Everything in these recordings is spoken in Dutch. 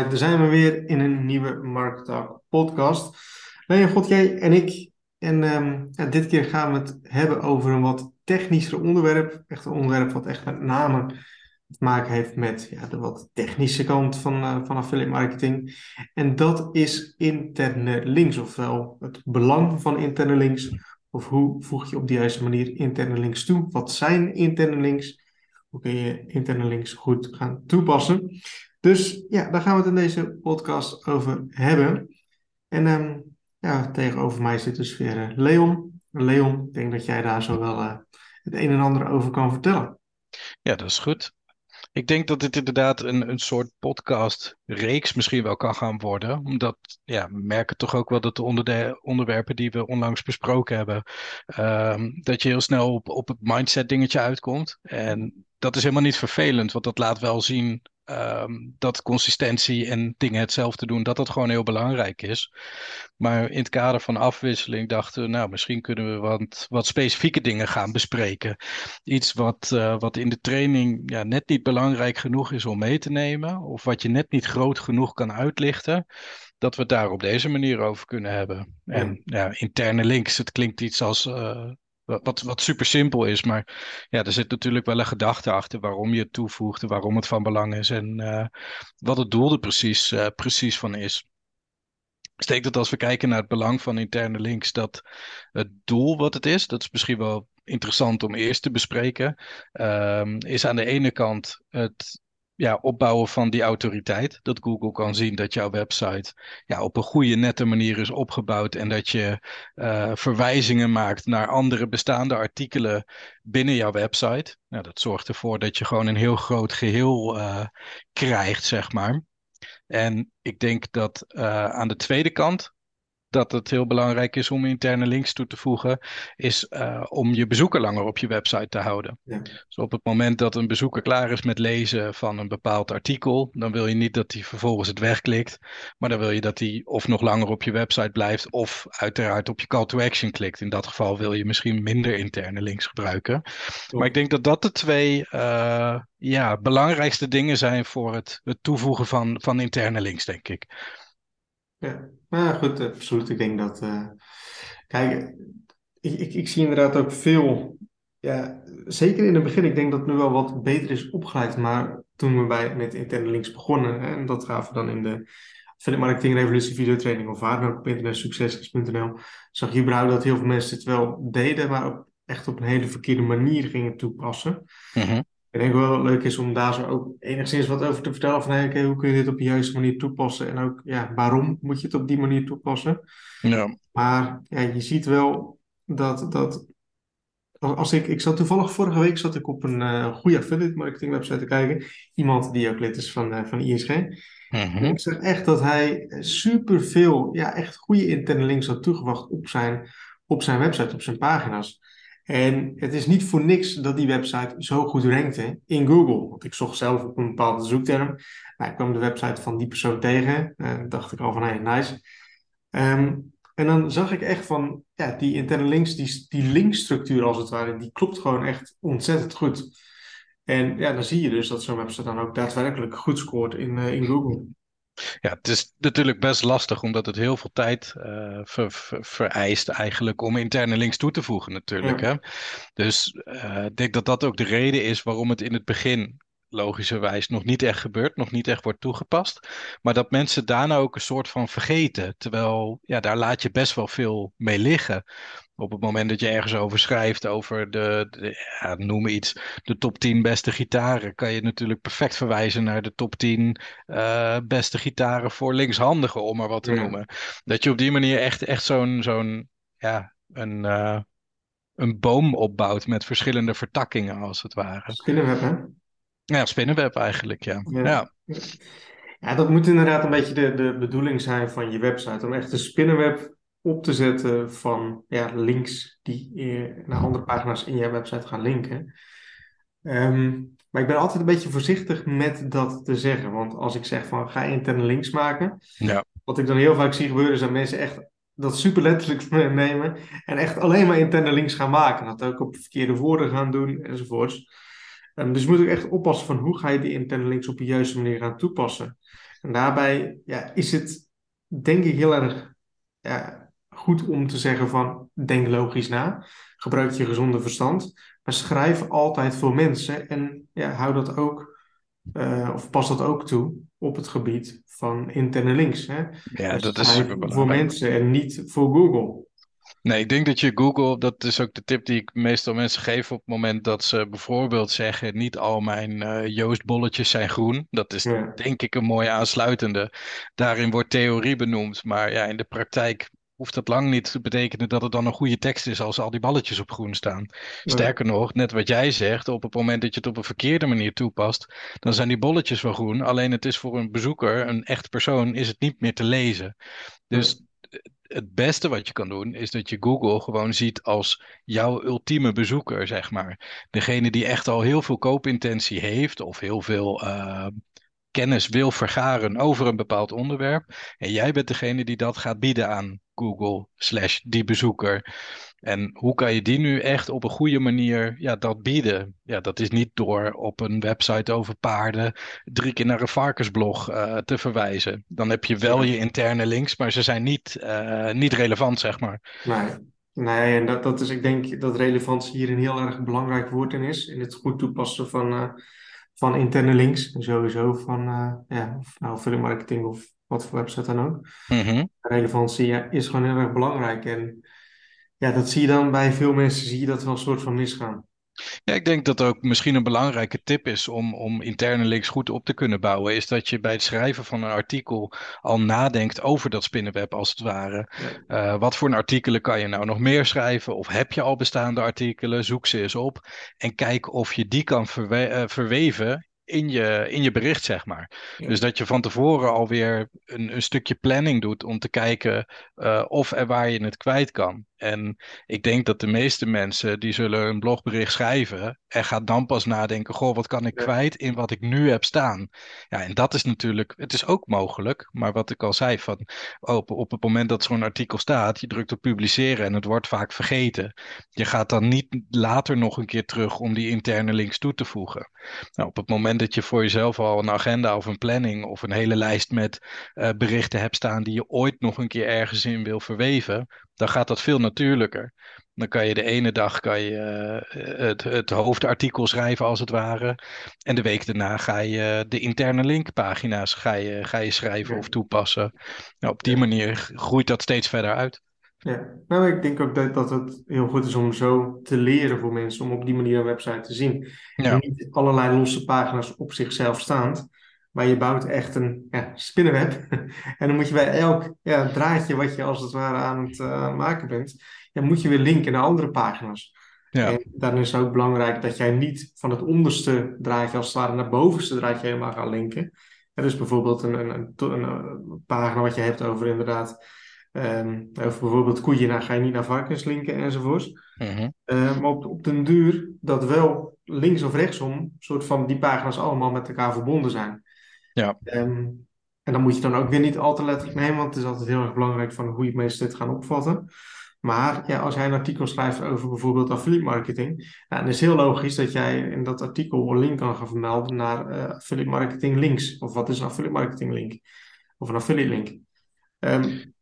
Alright, daar zijn we weer in een nieuwe Markt podcast. God, jij en ik. En um, ja, dit keer gaan we het hebben over een wat technischer onderwerp. Echt een onderwerp wat echt met name te maken heeft met ja, de wat technische kant van, uh, van affiliate marketing. En dat is interne links, ofwel het belang van interne links. Of hoe voeg je op de juiste manier interne links toe? Wat zijn interne links? Hoe kun je interne links goed gaan toepassen? Dus ja, daar gaan we het in deze podcast over hebben. En um, ja, tegenover mij zit dus weer uh, Leon. Leon, ik denk dat jij daar zo wel uh, het een en ander over kan vertellen. Ja, dat is goed. Ik denk dat dit inderdaad een, een soort podcast-reeks misschien wel kan gaan worden. Omdat ja, we merken toch ook wel dat de onder onderwerpen die we onlangs besproken hebben, um, dat je heel snel op, op het mindset dingetje uitkomt. En dat is helemaal niet vervelend, want dat laat wel zien um, dat consistentie en dingen hetzelfde doen, dat dat gewoon heel belangrijk is. Maar in het kader van afwisseling dachten we, nou, misschien kunnen we wat, wat specifieke dingen gaan bespreken. Iets wat, uh, wat in de training ja, net niet belangrijk genoeg is om mee te nemen, of wat je net niet groot genoeg kan uitlichten dat we het daar op deze manier over kunnen hebben. En ja, interne links, het klinkt iets als uh, wat, wat super simpel is, maar ja, er zit natuurlijk wel een gedachte achter waarom je het toevoegt waarom het van belang is en uh, wat het doel er precies, uh, precies van is. Ik denk dat als we kijken naar het belang van interne links, dat het doel wat het is, dat is misschien wel interessant om eerst te bespreken, um, is aan de ene kant het ja, opbouwen van die autoriteit. Dat Google kan zien dat jouw website ja, op een goede, nette manier is opgebouwd. En dat je uh, verwijzingen maakt naar andere bestaande artikelen binnen jouw website. Nou, dat zorgt ervoor dat je gewoon een heel groot geheel uh, krijgt, zeg maar. En ik denk dat uh, aan de tweede kant dat het heel belangrijk is om interne links toe te voegen, is uh, om je bezoeker langer op je website te houden. Ja. Dus op het moment dat een bezoeker klaar is met lezen van een bepaald artikel, dan wil je niet dat hij vervolgens het wegklikt, maar dan wil je dat hij of nog langer op je website blijft of uiteraard op je call to action klikt. In dat geval wil je misschien minder interne links gebruiken. Top. Maar ik denk dat dat de twee uh, ja, belangrijkste dingen zijn voor het, het toevoegen van, van interne links, denk ik. Ja, nou goed, absoluut. Ik denk dat. Uh, kijk, ik, ik, ik, zie inderdaad ook veel. Ja, zeker in het begin, ik denk dat het nu wel wat beter is opgeleid. Maar toen we bij, met interne links begonnen, en dat gaven we dan in de Affiliate Marketing Revolutie videotraining of waar ook op internetsuccesgids.nl, zag je überhaupt dat heel veel mensen het wel deden, maar ook echt op een hele verkeerde manier gingen toepassen. -hmm. Ik denk wel dat het leuk is om daar zo ook enigszins wat over te vertellen. Van hey, okay, hoe kun je dit op de juiste manier toepassen? En ook ja, waarom moet je het op die manier toepassen? Ja. Maar ja, je ziet wel dat, dat als ik, ik zat toevallig vorige week zat ik op een uh, goede affiliate marketing website te kijken. Iemand die ook lid is van, uh, van ISG. Mm-hmm. Ik zeg echt dat hij superveel, ja, echt goede interne links had toegevoegd op zijn, op zijn website, op zijn pagina's. En het is niet voor niks dat die website zo goed rankte in Google. Want ik zocht zelf op een bepaalde zoekterm. Nou, ik kwam de website van die persoon tegen. Uh, dacht ik al van, hey, nice. Um, en dan zag ik echt van, ja, die interne links, die, die linkstructuur als het ware, die klopt gewoon echt ontzettend goed. En ja, dan zie je dus dat zo'n website dan ook daadwerkelijk goed scoort in, uh, in Google. Ja, het is natuurlijk best lastig, omdat het heel veel tijd uh, ver, ver, vereist eigenlijk om interne links toe te voegen natuurlijk. Ja. Hè? Dus uh, ik denk dat dat ook de reden is waarom het in het begin logischerwijs nog niet echt gebeurt, nog niet echt wordt toegepast. Maar dat mensen daarna ook een soort van vergeten. Terwijl, ja, daar laat je best wel veel mee liggen. Op het moment dat je ergens over schrijft, over de, de ja, noem iets, de top 10 beste gitaren, kan je natuurlijk perfect verwijzen naar de top 10 uh, beste gitaren voor linkshandigen, om maar wat te ja. noemen. Dat je op die manier echt, echt zo'n, zo'n, ja, een, uh, een boom opbouwt met verschillende vertakkingen, als het ware. Spinnenweb, hè? Ja, spinnenweb eigenlijk, ja. ja. ja. Ja, dat moet inderdaad een beetje de, de bedoeling zijn van je website. Om echt een spinnenweb op te zetten van ja, links die naar andere pagina's in je website gaan linken. Um, maar ik ben altijd een beetje voorzichtig met dat te zeggen. Want als ik zeg van ga interne links maken. Ja. Wat ik dan heel vaak zie gebeuren is dat mensen echt dat super letterlijk nemen. En echt alleen maar interne links gaan maken. Dat ook op verkeerde woorden gaan doen enzovoorts. Um, dus je moet ook echt oppassen van hoe ga je die interne links op de juiste manier gaan toepassen. En daarbij ja, is het denk ik heel erg ja, goed om te zeggen van denk logisch na, gebruik je gezonde verstand, maar schrijf altijd voor mensen en ja, hou dat ook, uh, of pas dat ook toe op het gebied van interne links. Hè? Ja, Dus dat is super voor mensen en niet voor Google. Nee, ik denk dat je Google, dat is ook de tip die ik meestal mensen geef op het moment dat ze bijvoorbeeld zeggen: niet al mijn eh Joost bolletjes zijn groen. Dat is Ja, denk ik een mooie aansluitende. Daarin wordt theorie benoemd, maar ja, in de praktijk hoeft dat lang niet te betekenen dat het dan een goede tekst is als al die balletjes op groen staan. Sterker nog, net wat jij zegt, op het moment dat je het op een verkeerde manier toepast, dan zijn die bolletjes wel groen. Alleen het is voor een bezoeker, een echt persoon, is het niet meer te lezen. Dus het beste wat je kan doen, is dat je Google gewoon ziet als jouw ultieme bezoeker, zeg maar. Degene die echt al heel veel koopintentie heeft of heel veel eh, kennis wil vergaren over een bepaald onderwerp. En jij bent degene die dat gaat bieden aan Google slash die bezoeker. En hoe kan je die nu echt op een goede manier ja, dat bieden? Ja, dat is niet door op een website over paarden drie keer naar een varkensblog eh, te verwijzen. Dan heb je wel je interne links, maar ze zijn niet, eh, niet relevant, zeg maar. Nee, nee, en dat, dat is, ik denk dat relevantie hier een heel erg belangrijk woord in is. In het goed toepassen van, eh, van interne links. Sowieso van, eh, ja, of nou affiliate marketing of wat voor website dan ook. Mhm. Relevantie ja, is gewoon heel erg belangrijk. En ja, dat zie je dan bij veel mensen, zie je dat wel een soort van misgaan. Ja, ik denk dat ook misschien een belangrijke tip is om, om interne links goed op te kunnen bouwen, is dat je bij het schrijven van een artikel al nadenkt over dat spinnenweb als het ware. Ja, Uh, wat voor een artikelen kan je nou nog meer schrijven? Of heb je al bestaande artikelen? Zoek ze eens op en kijk of je die kan verwe uh, verweven in je, in je bericht, zeg maar. ja, Dus dat je van tevoren alweer een, een stukje planning doet om te kijken uh, of en waar je het kwijt kan. En ik denk dat de meeste mensen die zullen een blogbericht schrijven en gaat dan pas nadenken, goh, wat kan ik ja, kwijt in wat ik nu heb staan? Ja, en dat is natuurlijk, het is ook mogelijk, maar wat ik al zei, van op, op het moment dat zo'n artikel staat, je drukt op publiceren en het wordt vaak vergeten. Je gaat dan niet later nog een keer terug om die interne links toe te voegen. Nou, op het moment dat je voor jezelf al een agenda of een planning of een hele lijst met uh, berichten hebt staan die je ooit nog een keer ergens in wil verweven, dan gaat dat veel natuurlijker. Dan kan je de ene dag kan je, uh, het, het, hoofdartikel schrijven als het ware. En de week daarna ga je de interne linkpagina's ga je, ga je schrijven ja, of toepassen. Nou, op die manier groeit dat steeds verder uit. Ja, nou, ik denk ook dat, dat het heel goed is om zo te leren voor mensen, om op die manier een website te zien. En Ja, niet allerlei losse pagina's op zichzelf staand, maar je bouwt echt een ja, spinnenweb. En dan moet je bij elk ja, draadje wat je als het ware aan het uh, maken bent, ja, moet je weer linken naar andere pagina's. ja, En dan is het ook belangrijk dat jij niet van het onderste draadje als het ware naar het bovenste draadje helemaal gaat linken. Ja, dus bijvoorbeeld een, een, een, een pagina wat je hebt over inderdaad Um, over bijvoorbeeld koeien, nou ga je niet naar varkens linken enzovoorts. mhm, Uh, maar op, op den duur dat wel links of rechtsom, soort van die pagina's allemaal met elkaar verbonden zijn. Ja, Um, en dan moet je dan ook weer niet al te letterlijk nemen, want het is altijd heel erg belangrijk van hoe je mensen dit gaan opvatten. Maar ja, als jij een artikel schrijft over bijvoorbeeld affiliate marketing, dan is het heel logisch dat jij in dat artikel een link kan gaan vermelden naar uh, affiliate marketing links. Of wat is een affiliate marketing link? Of een affiliate link. Um,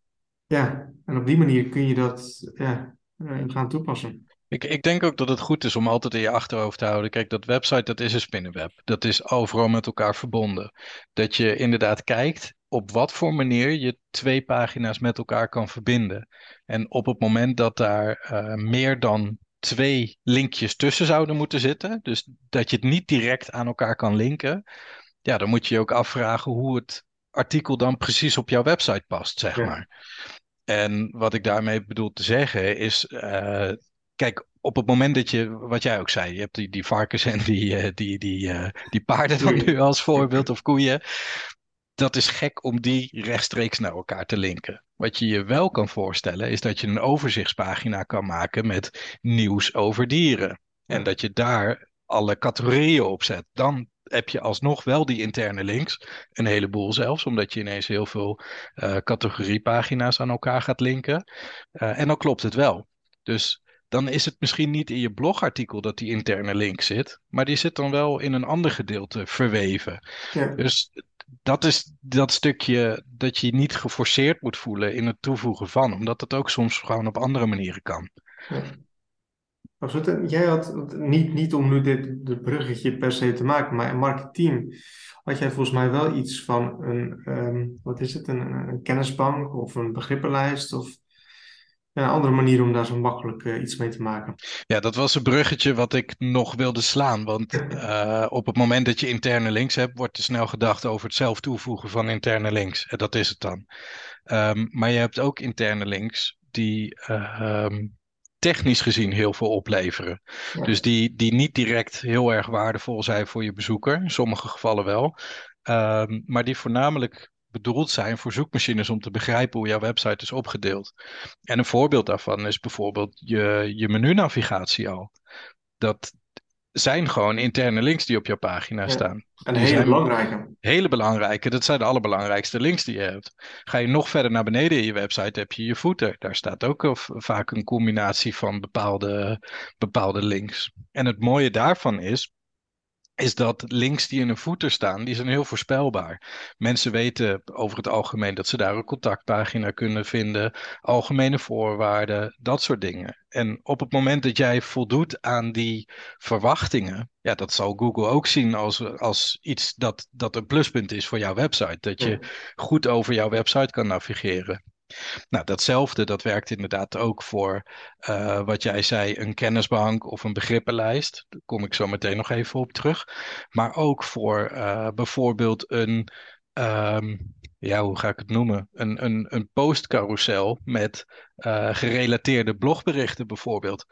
ja, en op die manier kun je dat ja, uh, gaan toepassen. Ik, ik denk ook dat het goed is om altijd in je achterhoofd te houden. Kijk, dat website, dat is een spinnenweb. Dat is overal met elkaar verbonden. Dat je inderdaad kijkt op wat voor manier je twee pagina's met elkaar kan verbinden. En op het moment dat daar uh, meer dan twee linkjes tussen zouden moeten zitten, dus dat je het niet direct aan elkaar kan linken, ja, dan moet je je ook afvragen hoe het artikel dan precies op jouw website past, zeg Ja, maar. En wat ik daarmee bedoel te zeggen is, uh, kijk, op het moment dat je, wat jij ook zei, je hebt die, die varkens en die, uh, die, die, uh, die paarden dan nu als voorbeeld of koeien. Dat is gek om die rechtstreeks naar elkaar te linken. Wat je je wel kan voorstellen is dat je een overzichtspagina kan maken met nieuws over dieren. En dat je daar alle categorieën op zet. Dan heb je alsnog wel die interne links. Een heleboel zelfs, omdat je ineens heel veel uh, categoriepagina's aan elkaar gaat linken. Uh, en dan klopt het wel. Dus dan is het misschien niet in je blogartikel dat die interne link zit, maar die zit dan wel in een ander gedeelte verweven. ja. Dus dat is dat stukje dat je niet geforceerd moet voelen in het toevoegen van, omdat het ook soms gewoon op andere manieren kan. Ja. Absoluut. Jij had, niet, niet om nu dit, dit bruggetje per se te maken, maar in marketing had jij volgens mij wel iets van een, um, wat is het, een, een, kennisbank of een begrippenlijst of een andere manier om daar zo makkelijk uh, iets mee te maken. Ja, dat was een bruggetje wat ik nog wilde slaan. Want uh, op het moment dat je interne links hebt, wordt er snel gedacht over het zelf toevoegen van interne links. En dat is het dan. Um, maar je hebt ook interne links die um, technisch gezien heel veel opleveren. Dus die, die niet direct heel erg waardevol zijn voor je bezoeker, in sommige gevallen wel. Um, maar die voornamelijk bedoeld zijn voor zoekmachines om te begrijpen hoe jouw website is opgedeeld. En een voorbeeld daarvan is bijvoorbeeld je, je menu-navigatie al. Dat zijn gewoon interne links die op jouw pagina staan. En hele belangrijke. Hele belangrijke. Dat zijn de allerbelangrijkste links die je hebt. Ga je nog verder naar beneden in je website, heb je je footer. Daar staat ook vaak een combinatie van bepaalde, bepaalde links. En het mooie daarvan is, is dat links die in een footer staan, die zijn heel voorspelbaar. Mensen weten over het algemeen dat ze daar een contactpagina kunnen vinden, algemene voorwaarden, dat soort dingen. En op het moment dat jij voldoet aan die verwachtingen, ja, dat zal Google ook zien als, als iets dat, dat een pluspunt is voor jouw website. Dat je goed over jouw website kan navigeren. Nou, datzelfde, dat werkt inderdaad ook voor uh, wat jij zei, een kennisbank of een begrippenlijst. Daar kom ik zo meteen nog even op terug. Maar ook voor uh, bijvoorbeeld een, um, ja, hoe ga ik het noemen? Een, een, een postcarousel met uh, gerelateerde blogberichten bijvoorbeeld.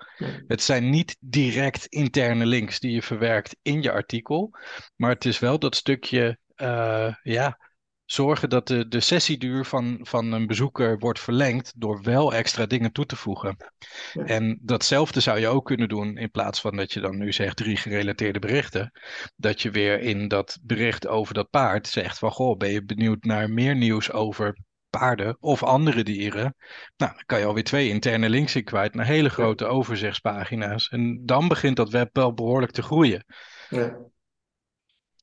Het zijn niet direct interne links die je verwerkt in je artikel, maar het is wel dat stukje, ja zorgen dat de, de sessieduur van, van een bezoeker wordt verlengd door wel extra dingen toe te voegen. En datzelfde zou je ook kunnen doen in plaats van dat je dan nu zegt drie gerelateerde berichten. Dat je weer in dat bericht over dat paard zegt van goh, ben je benieuwd naar meer nieuws over paarden of andere dieren. Nou, dan kan je alweer twee interne links in kwijt naar hele grote overzichtspagina's. En dan begint dat web wel behoorlijk te groeien. Ja.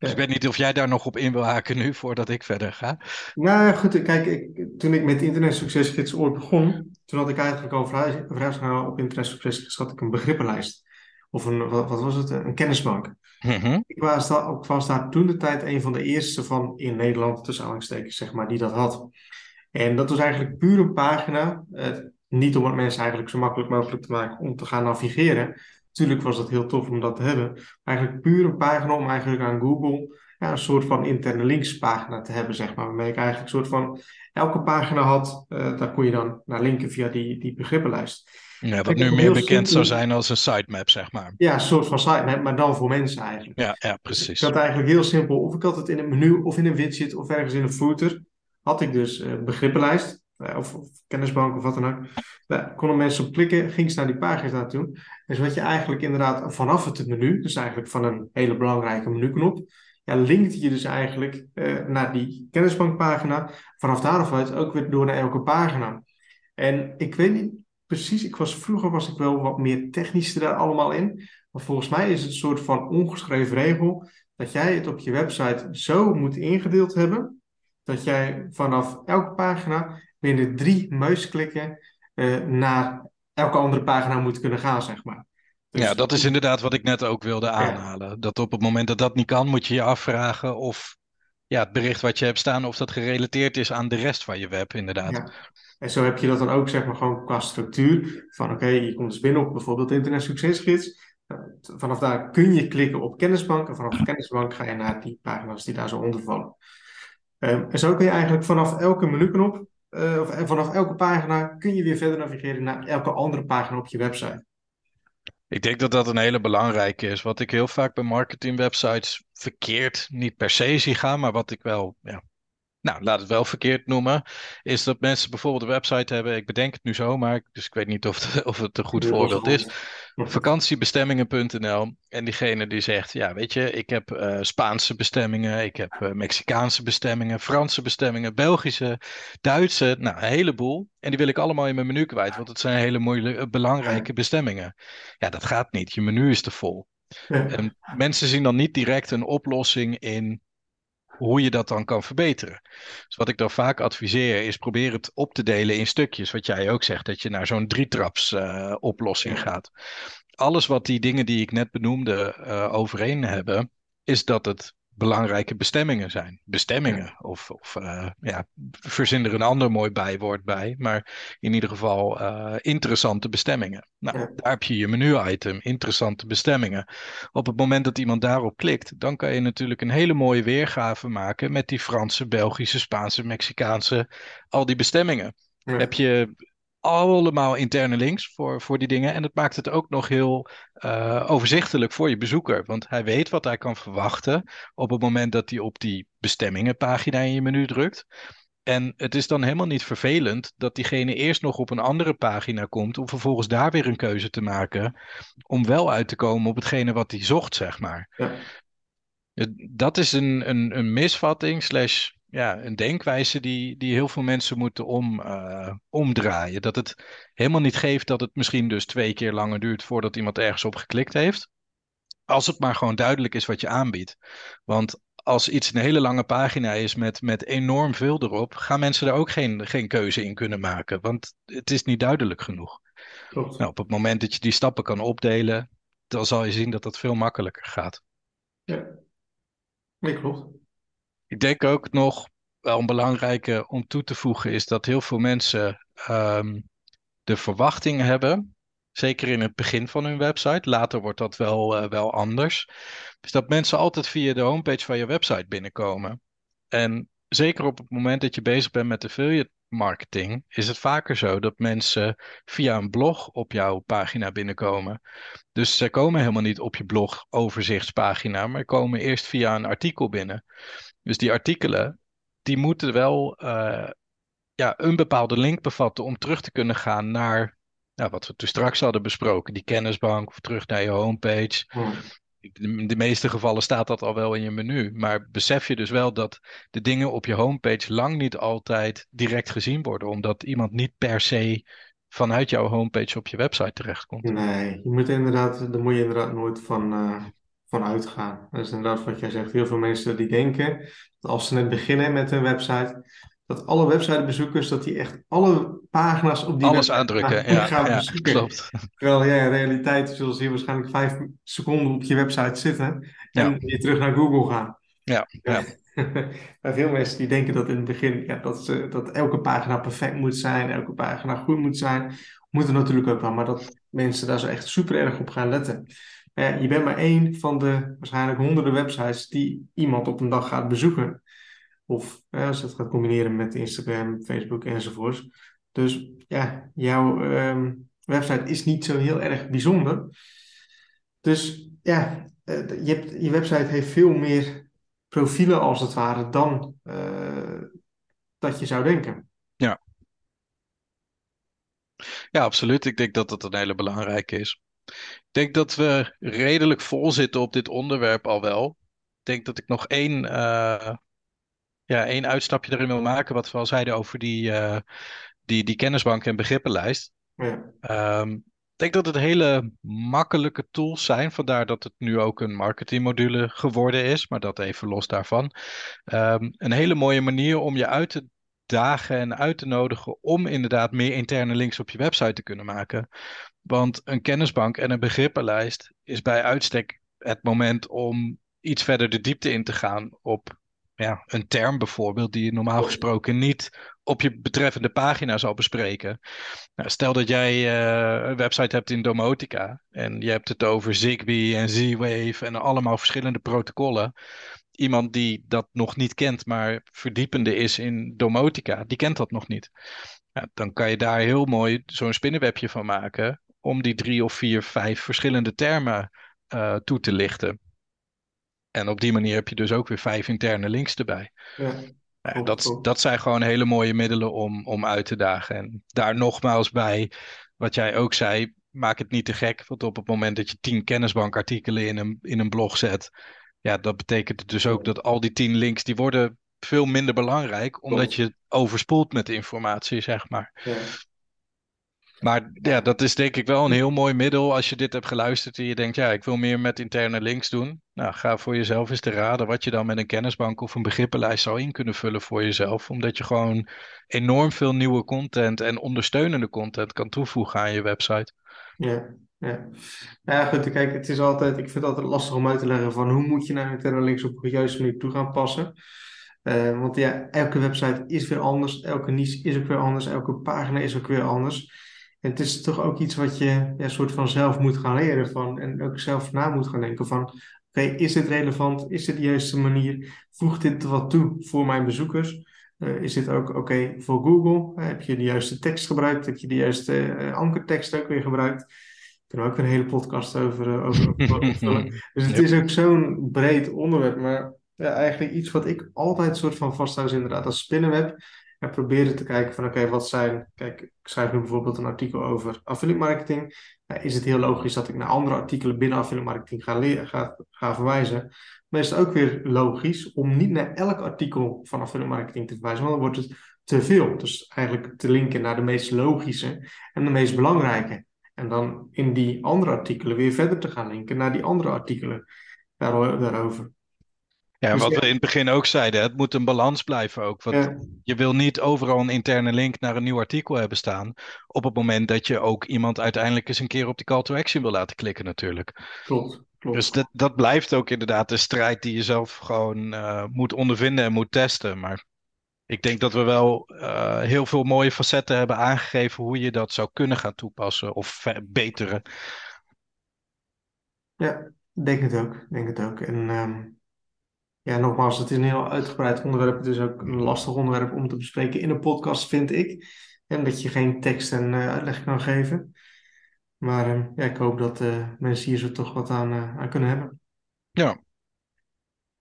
Dus ik weet niet of jij daar nog op in wil haken nu, voordat ik verder ga. Nou goed, kijk, ik, toen ik met Internet Succesgids ooit begon, toen had ik eigenlijk al vrij, vrij snel op Internet Succesgids had ik een begrippenlijst. Of een, wat, wat was het, een kennisbank. Mm Ik was, daar, ik was daar toen de tijd een van de eerste van in Nederland, tussen aanhalingstekens zeg maar, die dat had. En dat was eigenlijk puur een pagina, eh, niet om het mensen eigenlijk zo makkelijk mogelijk te maken om te gaan navigeren, Natuurlijk was het heel tof om dat te hebben. Maar eigenlijk puur een pagina om eigenlijk aan Google ja, een soort van interne linkspagina te hebben, zeg maar. Waarmee ik eigenlijk een soort van elke pagina had, uh, daar kon je dan naar linken via die, die begrippenlijst. Ja, wat nu meer bekend zou zijn als een sitemap, zeg maar. Ja, een soort van sitemap, maar dan voor mensen eigenlijk. Ja, ja precies. ik had eigenlijk heel simpel, of ik had het in een menu of in een widget of ergens in een footer, had ik dus uh, begrippenlijst. Eh, of, of, kennisbank of wat dan ook. Daar konden mensen op klikken, ging ze naar die pagina naartoe. Dus wat je eigenlijk inderdaad vanaf het menu, dus eigenlijk van een hele belangrijke menuknop, ja, linkt je dus eigenlijk uh, naar die kennisbankpagina. Vanaf daaruit ook weer door naar elke pagina. En ik weet niet precies, ik was, vroeger was ik wel wat meer technisch daar allemaal in. Maar volgens mij is het een soort van ongeschreven regel dat jij het op je website zo moet ingedeeld hebben. Dat jij vanaf elke pagina binnen drie muisklikken uh, naar elke andere pagina moet kunnen gaan, zeg maar. Dus, ja, dat is inderdaad wat ik net ook wilde aanhalen. Dat op het moment dat dat niet kan, moet je je afvragen of ja, het bericht wat je hebt staan, of dat gerelateerd is aan de rest van je web, inderdaad. Ja. En zo heb je dat dan ook, zeg maar, gewoon qua structuur. Van oké, je komt dus binnen op bijvoorbeeld Internet Succesgids. Nou, vanaf daar kun je klikken op kennisbank. En vanaf de kennisbank ga je naar die pagina's die daar zo onder vallen. Um, en zo kun je eigenlijk vanaf elke menuknop uh, of, vanaf elke pagina kun je weer verder navigeren naar elke andere pagina op je website. Ik denk dat dat een hele belangrijke is. Wat ik heel vaak bij marketingwebsites verkeerd niet per se zie gaan, maar wat ik wel ja, nou, laat het wel verkeerd noemen, is dat mensen bijvoorbeeld een website hebben, ik bedenk het nu zo, maar dus ik weet niet of het, of het een goed voorbeeld is, vakantiebestemmingen.nl en diegene die zegt, ja weet je, ik heb uh, Spaanse bestemmingen, ik heb uh, Mexicaanse bestemmingen, Franse bestemmingen, Belgische, Duitse, nou een heleboel. En die wil ik allemaal in mijn menu kwijt, want het zijn hele moeilijke, belangrijke bestemmingen. Ja, dat gaat niet, je menu is te vol. En mensen zien dan niet direct een oplossing in hoe je dat dan kan verbeteren. Dus wat ik dan vaak adviseer is probeer het op te delen in stukjes. Wat jij ook zegt, dat je naar zo'n drietraps uh, oplossing gaat. Alles wat die dingen die ik net benoemde uh, overeen hebben, is dat het belangrijke bestemmingen zijn. Bestemmingen. Of, of uh, ja, verzin er een ander mooi bijwoord bij. Maar in ieder geval uh, interessante bestemmingen. Nou, daar heb je je menu-item. Interessante bestemmingen. Op het moment dat iemand daarop klikt, dan kan je natuurlijk een hele mooie weergave maken met die Franse, Belgische, Spaanse, Mexicaanse, al die bestemmingen. Heb je allemaal interne links voor, voor die dingen. En het maakt het ook nog heel uh, overzichtelijk voor je bezoeker. Want hij weet wat hij kan verwachten op het moment dat hij op die bestemmingenpagina in je menu drukt. En het is dan helemaal niet vervelend dat diegene eerst nog op een andere pagina komt om vervolgens daar weer een keuze te maken om wel uit te komen op hetgene wat hij zocht, zeg maar. Ja. Dat is een, een, een misvatting slash ja, een denkwijze die, die heel veel mensen moeten om, uh, omdraaien. Dat het helemaal niet geeft dat het misschien dus twee keer langer duurt voordat iemand ergens op geklikt heeft. Als het maar gewoon duidelijk is wat je aanbiedt. Want als iets een hele lange pagina is met, met enorm veel erop, gaan mensen er ook geen, geen keuze in kunnen maken. Want het is niet duidelijk genoeg. Klopt. Nou, op het moment dat je die stappen kan opdelen, dan zal je zien dat dat veel makkelijker gaat. Ja, nee, klopt. Ik denk ook nog wel een belangrijke om toe te voegen is dat heel veel mensen um, de verwachting hebben, zeker in het begin van hun website, later wordt dat wel, uh, wel anders, is dat mensen altijd via de homepage van je website binnenkomen. En zeker op het moment dat je bezig bent met affiliate marketing, is het vaker zo dat mensen via een blog op jouw pagina binnenkomen. Dus ze komen helemaal niet op je blog overzichtspagina, maar komen eerst via een artikel binnen. Dus die artikelen, die moeten wel uh, ja, een bepaalde link bevatten om terug te kunnen gaan naar ja, wat we toen straks hadden besproken, die kennisbank of terug naar je homepage. Hmm. In de meeste gevallen staat dat al wel in je menu. Maar besef je dus wel dat de dingen op je homepage lang niet altijd direct gezien worden, omdat iemand niet per se vanuit jouw homepage op je website terechtkomt. Nee, je moet inderdaad, daar moet je inderdaad nooit van, uh, van uitgaan. Dat is inderdaad wat jij zegt. Heel veel mensen die denken dat als ze net beginnen met hun website, dat alle websitebezoekers, dat die echt alle pagina's op die Alles aandrukken, ja, gaan ja, bezoeken. klopt. Terwijl ja, in realiteit zullen ze hier waarschijnlijk vijf seconden op je website zitten en ja. weer terug naar Google gaan. Ja, ja. maar veel mensen die denken dat in het begin ja, dat, ze, dat elke pagina perfect moet zijn, elke pagina goed moet zijn, moet er natuurlijk ook wel, maar dat mensen daar zo echt super erg op gaan letten. Je bent maar één van de waarschijnlijk honderden websites die iemand op een dag gaat bezoeken. Of als je het gaat combineren met Instagram, Facebook enzovoorts. Dus ja, jouw ehm, website is niet zo heel erg bijzonder. Dus ja, uh, je, hebt, je website heeft veel meer profielen als het ware dan uh, dat je zou denken. Ja. Ja, absoluut. Ik denk dat dat een hele belangrijke is. Ik denk dat we redelijk vol zitten op dit onderwerp al wel. Ik denk dat ik nog één, uh, ja, één uitstapje erin wil maken. Wat we al zeiden over die, uh, die, die kennisbank en begrippenlijst. Ja. Um, ik denk dat het hele makkelijke tools zijn. Vandaar dat het nu ook een marketingmodule geworden is. Maar dat even los daarvan. Um, een hele mooie manier om je uit te dagen en uit te nodigen om inderdaad meer interne links op je website te kunnen maken. Want een kennisbank en een begrippenlijst is bij uitstek het moment om iets verder de diepte in te gaan op ja, een term bijvoorbeeld die je normaal gesproken niet op je betreffende pagina zal bespreken. Nou, stel dat jij uh, een website hebt in domotica en je hebt het over Zigbee en Z-Wave en allemaal verschillende protocollen. Iemand die dat nog niet kent, maar verdiepende is in domotica, die kent dat nog niet. Ja, dan kan je daar heel mooi zo'n spinnenwebje van maken om die drie of vier, vijf verschillende termen uh, toe te lichten. En op die manier heb je dus ook weer vijf interne links erbij. Ja, ja dat, dat zijn gewoon hele mooie middelen om, om uit te dagen. En daar nogmaals bij, wat jij ook zei, maak het niet te gek. Want op het moment dat je tien kennisbankartikelen in een, in een blog zet, ja, dat betekent dus ook dat al die tien links, die worden veel minder belangrijk, omdat je overspoelt met informatie, zeg maar. Ja. Maar ja, dat is denk ik wel een heel mooi middel als je dit hebt geluisterd en je denkt, ja, ik wil meer met interne links doen. Nou, ga voor jezelf eens te raden wat je dan met een kennisbank of een begrippenlijst zou in kunnen vullen voor jezelf. Omdat je gewoon enorm veel nieuwe content en ondersteunende content kan toevoegen aan je website. Ja, ja. Ja, goed, kijk, het is altijd, ik vind het altijd lastig om uit te leggen van hoe moet je nou interne links op de juiste manier toe gaan passen. Eh, want ja, elke website is weer anders, elke niche is ook weer anders, elke pagina is ook weer anders. En het is toch ook iets wat je ja, soort van zelf moet gaan leren van en ook zelf na moet gaan denken van, oké, is dit relevant? Is dit de juiste manier? Voegt dit wat toe voor mijn bezoekers? Uh, is dit ook oké voor Google? Uh, heb je de juiste tekst gebruikt? Heb je de juiste uh, ankertekst ook weer gebruikt? Daar kunnen we ook een hele podcast over, over, over Dus het is ook zo'n breed onderwerp, maar ja, eigenlijk iets wat ik altijd soort van vasthoud is inderdaad als spinnenweb. En proberen te kijken van oké, wat zijn... Kijk, ik schrijf nu bijvoorbeeld een artikel over affiliate marketing. is het heel logisch dat ik naar andere artikelen binnen affiliate marketing ga, ga, ga verwijzen. Maar is het ook weer logisch om niet naar elk artikel van affiliate marketing te verwijzen, want dan wordt het te veel. Dus eigenlijk te linken naar de meest logische en de meest belangrijke. En dan in die andere artikelen weer verder te gaan linken naar die andere artikelen daarover. Ja, dus wat we in het begin ook zeiden, het moet een balans blijven ook. Want je wil niet overal een interne link naar een nieuw artikel hebben staan. Op het moment dat je ook iemand uiteindelijk eens een keer op die call to action wil laten klikken natuurlijk. Klopt. Klopt. Dus dat, dat blijft ook inderdaad een strijd die je zelf gewoon uh, moet ondervinden en moet testen. Maar ik denk dat we wel uh, heel veel mooie facetten hebben aangegeven hoe je dat zou kunnen gaan toepassen of verbeteren. Ja, denk het ook. Denk het ook. En um, ja, nogmaals, het is een heel uitgebreid onderwerp. Het is ook een lastig onderwerp om te bespreken in een podcast, vind ik. En dat je geen tekst en uh, uitleg kan geven. Maar uh, ja, ik hoop dat uh, mensen hier zo toch wat aan, aan kunnen hebben. Ja.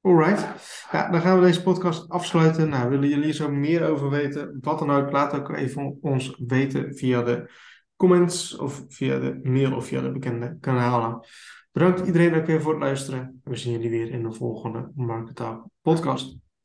Alright. Ja, dan gaan we deze podcast afsluiten. Nou, willen jullie zo meer over weten? Wat dan ook, laat ook even ons weten via de comments of via de mail of via de bekende kanalen. Bedankt iedereen weer voor het luisteren. We zien jullie weer in de volgende Marketalk podcast.